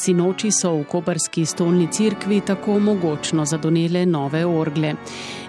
Sinoči so v koperski stolni cirkvi tako mogočno zadonele nove orgle.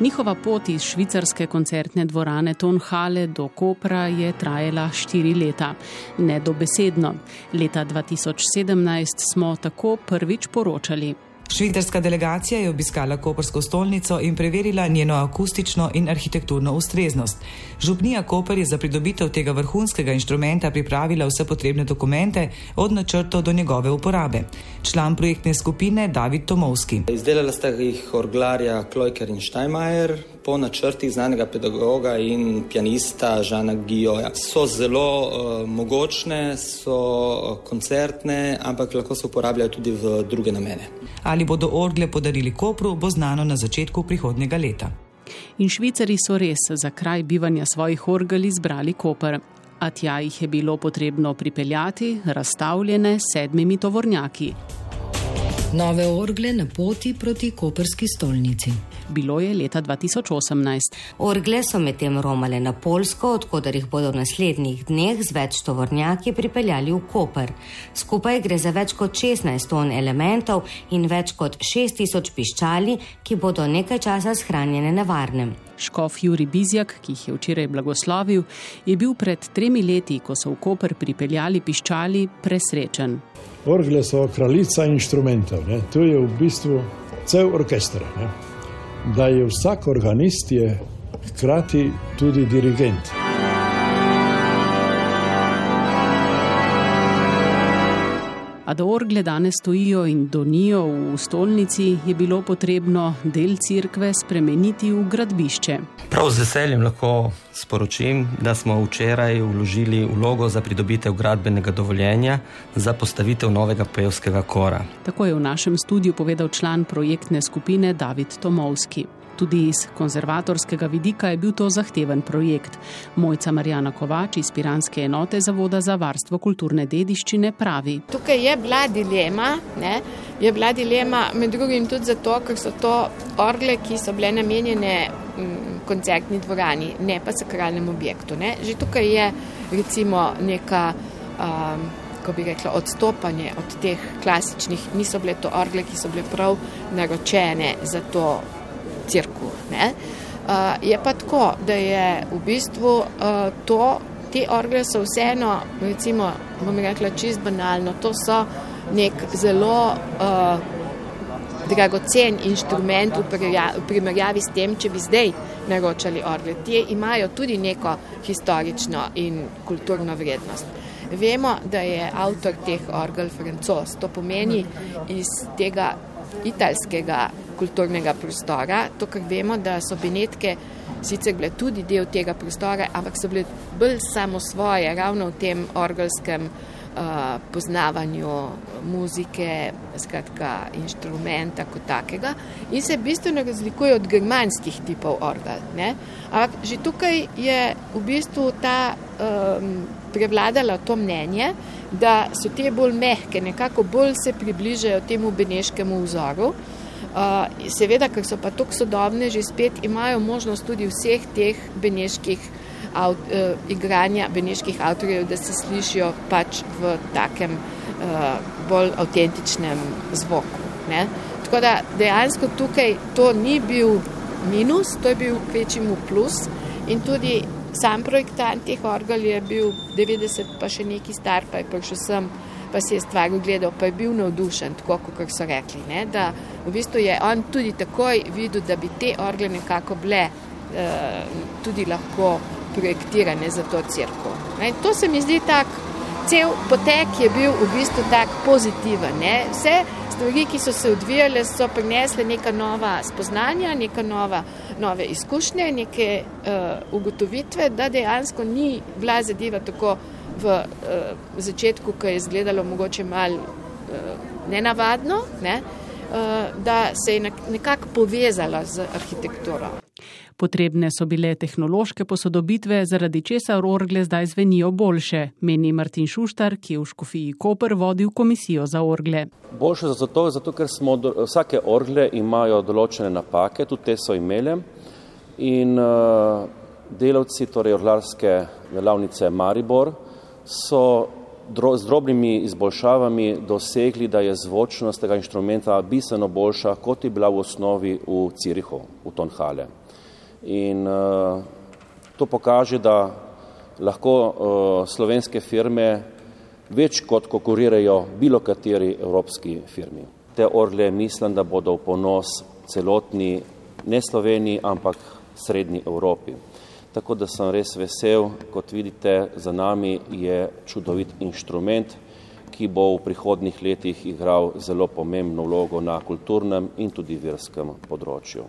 Njihova pot iz švicarske koncertne dvorane Tonhale do Kopra je trajala štiri leta. Nedobesedno. Leta 2017 smo tako prvič poročali. Švicarska delegacija je obiskala Kopersko stolnico in preverila njeno akustično in arhitekturno ustreznost. Župnija Koper je za pridobitev tega vrhunskega inštrumenta pripravila vse potrebne dokumente, od načrtov do njegove uporabe. Član projektne skupine David Tomovski. Izdelala sta jih orglarja Klojker in Steinmeier, po načrtih znanega pedagoga in pianista Žana Gijoja. So zelo uh, mogočne, so uh, koncertne, ampak lahko se uporabljajo tudi v druge namene. Ali bodo orgle podarili Kopru, bo znano na začetku prihodnega leta. In švicari so res za kraj bivanja svojih orgel izbrali Koper. A tja jih je bilo potrebno pripeljati, razstavljene sedmimi tovornjaki. Nove orgle na poti proti koperski stolnici. Bilo je leta 2018. Orgle so medtem romale na Polsko, odkudar jih bodo v naslednjih dneh z več tovornjaki pripeljali v Koper. Skupaj gre za več kot 16 ton elementov in več kot 6000 piščali, ki bodo nekaj časa shranjene na varnem. Škof Juri Bizjak, ki jih je včeraj blagoslovil, je bil pred tremi leti, ko so v Koper pripeljali piščali, presrečen. Orgle so kraljica inštrumentov, ne? tu je v bistvu cel orkester. Ne? Da je vsak organist je hkrati tudi dirigent. A da orgle danes stojijo in donijo v stolnici, je bilo potrebno del cerkve spremeniti v gradbišče. Prav z veseljem lahko sporočim, da smo včeraj vložili vlogo za pridobitev gradbenega dovoljenja za postavitev novega pevskega kora. Tako je v našem studiu povedal član projektne skupine David Tomovski. Tudi iz konzervatorskega vidika je bil to zahteven projekt. Mojca Marjana Kovač iz Piranske enote Zavoda za varstvo kulturne dediščine pravi. Tukaj je bila dilema, ne? je bila dilema med drugim tudi zato, ker so to orgle, ki so bile namenjene koncertni dvorani, ne pa sakralnem objektu. Ne? Že tukaj je recimo neka. Um, Ko bi rekla, odstopanje od teh klasičnih, niso bile to orgle, ki so bile prav naročene za to cirku. Uh, je pa tako, da je v bistvu uh, to, te orgle so vseeno, recimo, bom rekla čist banalno, to so nek zelo uh, dragocen inštrument v, v primerjavi s tem, če bi zdaj naročali orgle. Te imajo tudi neko historično in kulturno vrednost. Vemo, da je avtor teh orgel francos, to pomeni iz tega italskega kulturnega prostora. To, kar vemo, da so Benetke sicer bile tudi del tega prostora, ampak so bile bolj samo svoje, ravno v tem orgelskem uh, poznavanju muzike, skratka inštrumenta kot takega in se bistveno razlikuje od germanskih tipov orgel. Ne? Ampak že tukaj je v bistvu ta um, prevladalo to mnenje, da so te bolj mehke, nekako bolj se približajo temu beneškemu vzoru. Uh, seveda, ker so pa tako sodobne, že spet imajo možnost tudi vseh teh beneških avt, uh, igranja, beneških avtorjev, da se slišijo pač v takem uh, bolj avtentičnem zvoku. Ne? Tako da dejansko tukaj to ni bil minus, to je bil kvečjemu plus in tudi Sam projektant teh orgel je bil 90, pa še neki star, pa je prišel sem, pa si je stvar ogledal, pa je bil navdušen, tako kot so rekli. Ne, da v bistvu je on tudi takoj videl, da bi te orgle nekako bile eh, tudi lahko projektirane za to crkvo. To se mi zdi tak, cel potek je bil v bistvu tak pozitiven. Ne. Vse stvari, ki so se odvijale, so prinesle neka nova spoznanja, neka nova nove izkušnje, neke uh, ugotovitve, da dejansko ni bila zadeva tako v uh, začetku, ko je izgledalo mogoče mal uh, nenavadno, ne, uh, da se je nekako povezala z arhitekturo. Potrebne so bile tehnološke posodobitve, zaradi česar orgle zdaj zvenijo boljše, meni Martin Šuštar, ki je v Škofiji Koper vodil komisijo za orgle. Boljše zato, zato ker smo, vsake orgle imajo določene napake, tudi te so imele in uh, delavci, torej orlarske delavnice Maribor, so z drobnimi izboljšavami dosegli, da je zvočnost tega inštrumenta bistveno boljša, kot je bila v osnovi v Cirihu, v Tonhale. In uh, to pokaže, da lahko uh, slovenske firme več kot konkurirajo bilo kateri evropski firmi. Te orle mislim, da bodo v ponos celotni ne Sloveniji, ampak srednji Evropi. Tako da sem res vesel, kot vidite, za nami je čudovit inštrument, ki bo v prihodnih letih igral zelo pomembno vlogo na kulturnem in tudi verskem področju.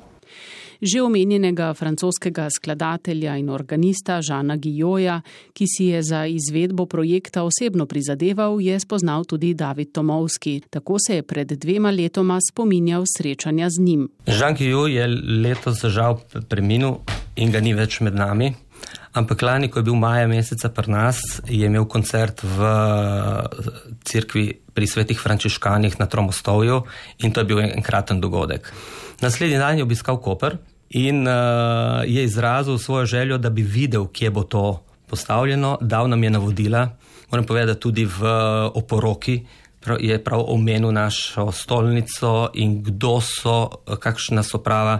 Že omenjenega francoskega skladatelja in organista Žana Gijoja, ki si je za izvedbo projekta osebno prizadeval, je spoznal tudi David Tomovski. Tako se je pred dvema letoma spominjal srečanja z njim. Žan Gijo je letos žal preminil in ga ni več med nami. Ampak lani, ko je bil maja meseca pri nas, je imel koncert v cerkvi pri svetih frančiškanih na Tromostovju in to je bil enkraten dogodek. Naslednji dan je obiskal Koper in uh, je izrazil svojo željo, da bi videl, kje bo to postavljeno, dal nam je navodila. Moram povedati, tudi v oporoki je prav omenil našo stolnico in kdo so, kakšna so prava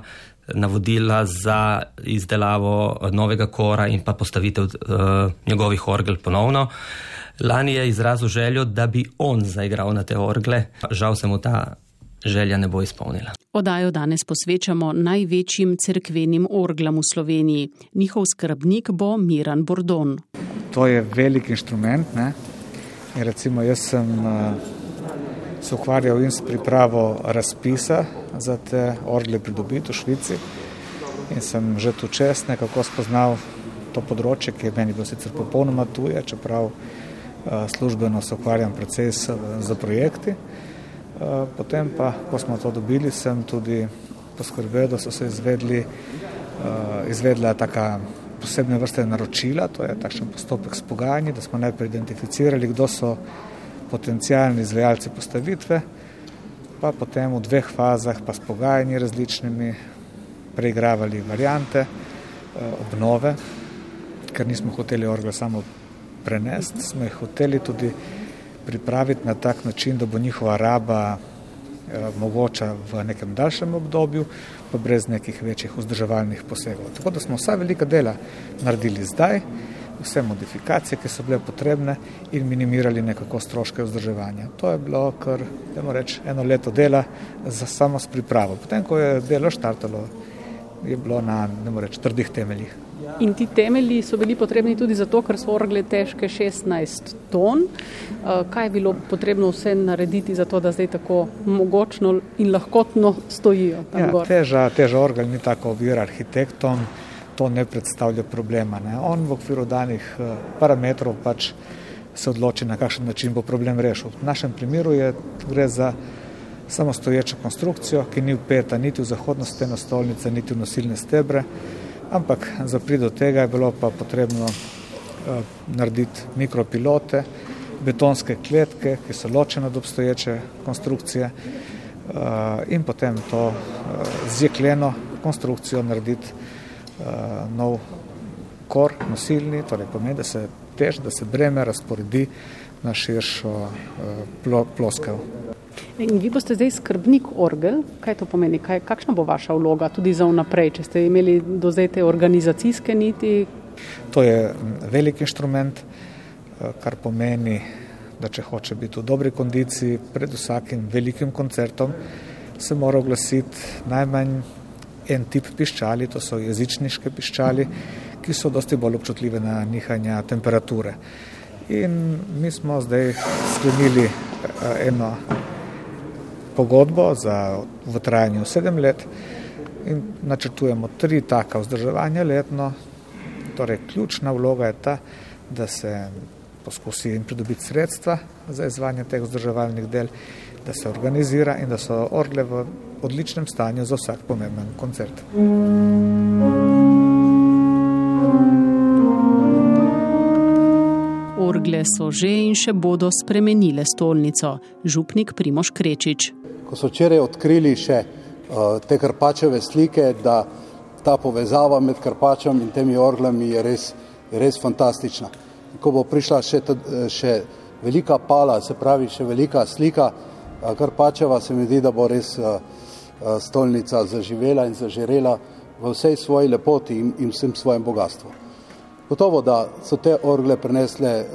navodila za izdelavo novega kora in pa postavitev uh, njegovih orgel ponovno. Lani je izrazil željo, da bi on zaigral na te orgle. Žal se mu ta želja ne bo izpolnila. Odajo danes posvečamo največjim cerkvenim orglam v Sloveniji. Njihov skrbnik bo Miran Bordon. To je velik inštrument. Ne? In recimo jaz sem uh, se ukvarjal in s pripravo razpisa za te orgle pridobiti v Švici in sem že tu čest nekako spoznal to področje, ki je meni bilo sicer popolnoma tuje, čeprav službeno se ukvarjam predvsej z projekti. Potem pa, ko smo to dobili, sem tudi poskrbel, da so se izvedli, izvedla taka posebne vrste naročila, to je takšen postopek s pogajanji, da smo najprej identificirali, kdo so potencijalni izvajalci postavitve, pa potem v dveh fazah pa s pogajanji različnimi preigravali variante eh, obnove, ker nismo hoteli orgle samo prenesti, smo jih hoteli tudi pripraviti na tak način, da bo njihova raba eh, mogoča v nekem daljšem obdobju, pa brez nekih večjih vzdrževalnih posegov. Tako da smo vsa velika dela naredili zdaj, vse modifikacije, ki so bile potrebne in minimirali nekako stroške vzdrževanja. To je bilo kar, da reč, eno leto dela za samo s pripravo. Potem, ko je delo štartalo, je bilo na, ne reč, trdih temeljih. In ti temelji so bili potrebni tudi zato, ker so orgle težke 16 ton. Eh, kaj je bilo potrebno vse narediti za to, da zdaj tako mogočno in lahkotno stojijo? Ja, teža, teža orgel ni tako ovira arhitektom to ne predstavlja problema. Ne. On v okviru danih eh, parametrov pač se odloči, na kakšen način bo problem rešil. V našem primeru je, gre za samostoječo konstrukcijo, ki ni upeta niti v zahodno steno stolnice, niti v nosilne stebre, ampak za prid do tega je bilo pa potrebno uh, narediti mikropilote, betonske kletke, ki so ločene od obstoječe konstrukcije uh, in potem to uh, z jekleno konstrukcijo narediti nov kor, nosilni, torej pomeni, da se tež, da se breme razporedi na širšo uh, plo, ploskev. In vi boste zdaj skrbnik orgel, kaj to pomeni, kaj, kakšna bo vaša vloga tudi za vnaprej, če ste imeli do zdaj te organizacijske niti? To je velik inštrument, kar pomeni, da če hoče biti v dobri kondiciji, pred vsakim velikim koncertom se mora oglasiti najmanj en tip piščali, to so jezičniške piščali, ki so dosti bolj občutljive na nihanja temperature. In mi smo zdaj sklenili eh, eno pogodbo za v trajanju sedem let in načrtujemo tri taka vzdrževanja letno. Torej, ključna vloga je ta, da se poskusi in pridobiti sredstva za izvajanje teh vzdrževalnih del, da se organizira in da so orgle v odličnem stanju za vsak pomemben koncert. Orgle so že in še bodo spremenile stolnico. Župnik Primoš Krečič. Ko so včeraj odkrili še uh, te krpačeve slike, da ta povezava med krpačem in temi orglami je res, res fantastična. Ko bo prišla še, še velika pala, se pravi še velika slika. Karpačeva se mi zdi, da bo res stolnica zaživela in zažirela v vsej svoji lepoti in, in vsem svojem bogatstvu. Gotovo, da so te orgle prinesle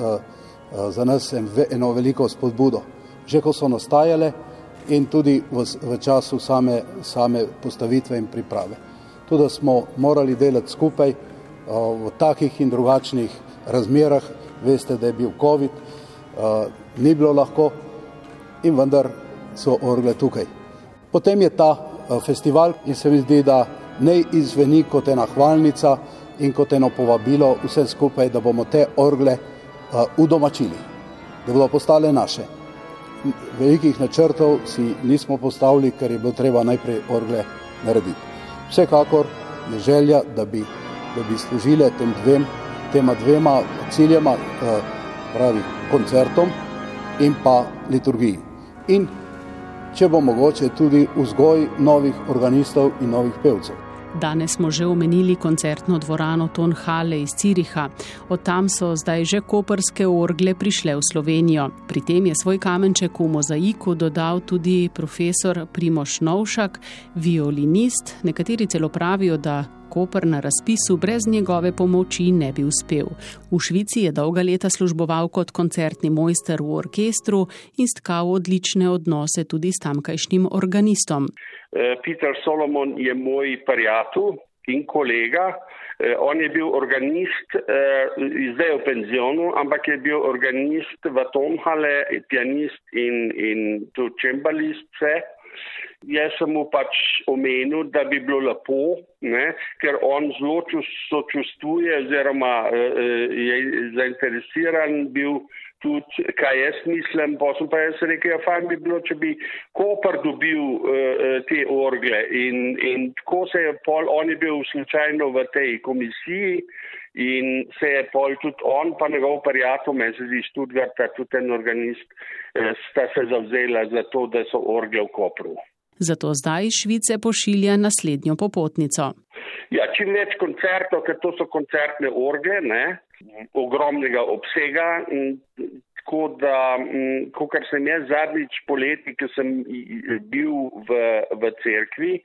za nas eno veliko spodbudo, že ko so nastajale in tudi v, v času same, same postavitve in priprave. Tudi smo morali delati skupaj v takih in drugačnih razmerah, veste, da je bil COVID, ni bilo lahko in vendar so orgle tukaj. Potem je ta festival in se mi zdi, da ne izveni kot ena hvalnica in kot eno povabilo vse skupaj, da bomo te orgle udomačili, da bodo postale naše. Velikih načrtov si nismo postavili, ker je bilo treba najprej orgle narediti. Vsekakor je želja, da bi, da bi služile tem dvem, tema dvema ciljema, pravi koncertom in pa liturgiji. In če bo mogoče tudi vzgoj novih organistov in novih pevcev. Danes smo že omenili koncertno dvorano Tonhale iz Ciriha. Od tam so zdaj že koperske orgle prišle v Slovenijo. Pri tem je svoj kamenček v mozaiku dodal tudi profesor Primoš Novšak, violinist. Nekateri celo pravijo, da Koper na razpisu brez njegove pomoči ne bi uspel. V Švici je dolga leta služboval kot koncertni mojster v orkestru in stkal odlične odnose tudi s tamkajšnjim organistom. Peter Solomon je moj prijatelj in kolega. On je bil organist, zdaj je v penzionu, ampak je bil organist v Tomhale, pianist in, in tudi čembalist vse. Jaz sem mu pač omenil, da bi bilo lepo, ne, ker on zelo sočustvuje oziroma je zainteresiran bil tudi, kaj jaz mislim. Pa sem pa jaz rekel, ja, fajn bi bilo, če bi Koper dobil uh, te orgle. In, in tako se je pol, on je bil slučajno v tej komisiji in se je pol tudi on, pa njegov prijatelj, meni se zdi Študgarta, tudi en organist, sta se zavzela za to, da so orgle v Kopru. Zato zdaj Švice pošilja naslednjo popotnico. Ja, čim več koncertov, ker to so koncertne orge, ne, ogromnega obsega. Tako da, kot sem jaz zadnjič poleti, ki sem bil v, v cerkvi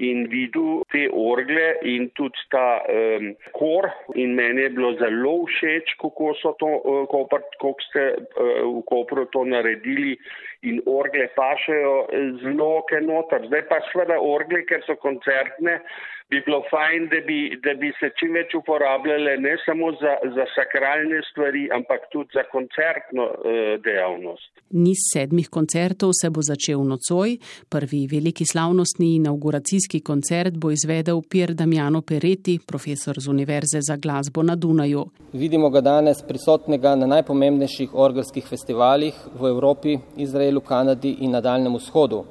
in videl te orgle in tudi ta um, kor in meni je bilo zelo všeč, kako so to, kako ste uh, v Kopru to naredili in orgle pašejo zelo kenotar. Zdaj pa seveda orgle, ker so koncertne, bi bilo fajn, da bi, da bi se čim več uporabljale ne samo za, za sakralne stvari, ampak tudi za koncertno uh, dejavnost. Niz sedmih koncertov se bo začel nocoj. Prvi veliki slavnostni inauguracijski koncert bo izvedel Pier Damiano Peretti, profesor z Univerze za glasbo na Dunaju. Vidimo ga danes prisotnega na najpomembnejših orgelskih festivalih v Evropi, Izraelu, Kanadi in na Daljnem vzhodu.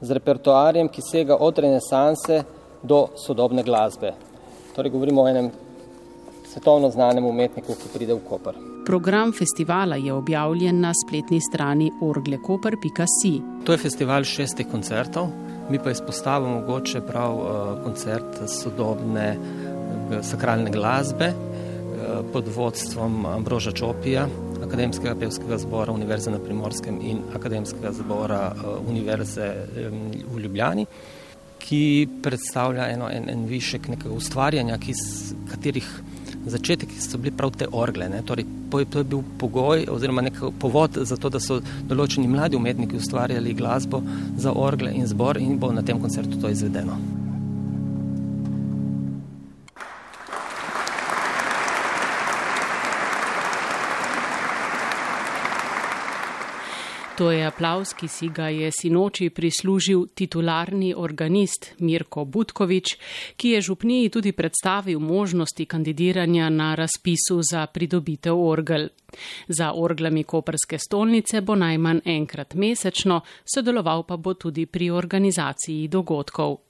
Z repertoarjem, ki sega od renesanse do sodobne glasbe. Torej govorimo o enem svetovno znanem umetniku, ki pride v Koper. Program festivala je objavljen na spletni strani orglekoper.si. To je festival šestih koncertov, mi pa izpostavimo mogoče prav uh, koncert sodobne uh, sakralne glasbe uh, pod vodstvom Ambroža Čopija, Akademskega pevskega zbora Univerze na Primorskem in Akademskega zbora Univerze v Ljubljani ki predstavlja eno, en, en višek nekega ustvarjanja, ki katerih začetek so bili prav te orgle. Torej, to je bil pogoj oziroma nek povod za to, da so določeni mladi umetniki ustvarjali glasbo za orgle in zbor in bo na tem koncertu to izvedeno. To je aplaus, ki si ga je sinoči prislužil titularni organist Mirko Butkovič, ki je župniji tudi predstavil možnosti kandidiranja na razpisu za pridobitev orgel. Za orglami koperske stolnice bo najmanj enkrat mesečno, sodeloval pa bo tudi pri organizaciji dogodkov.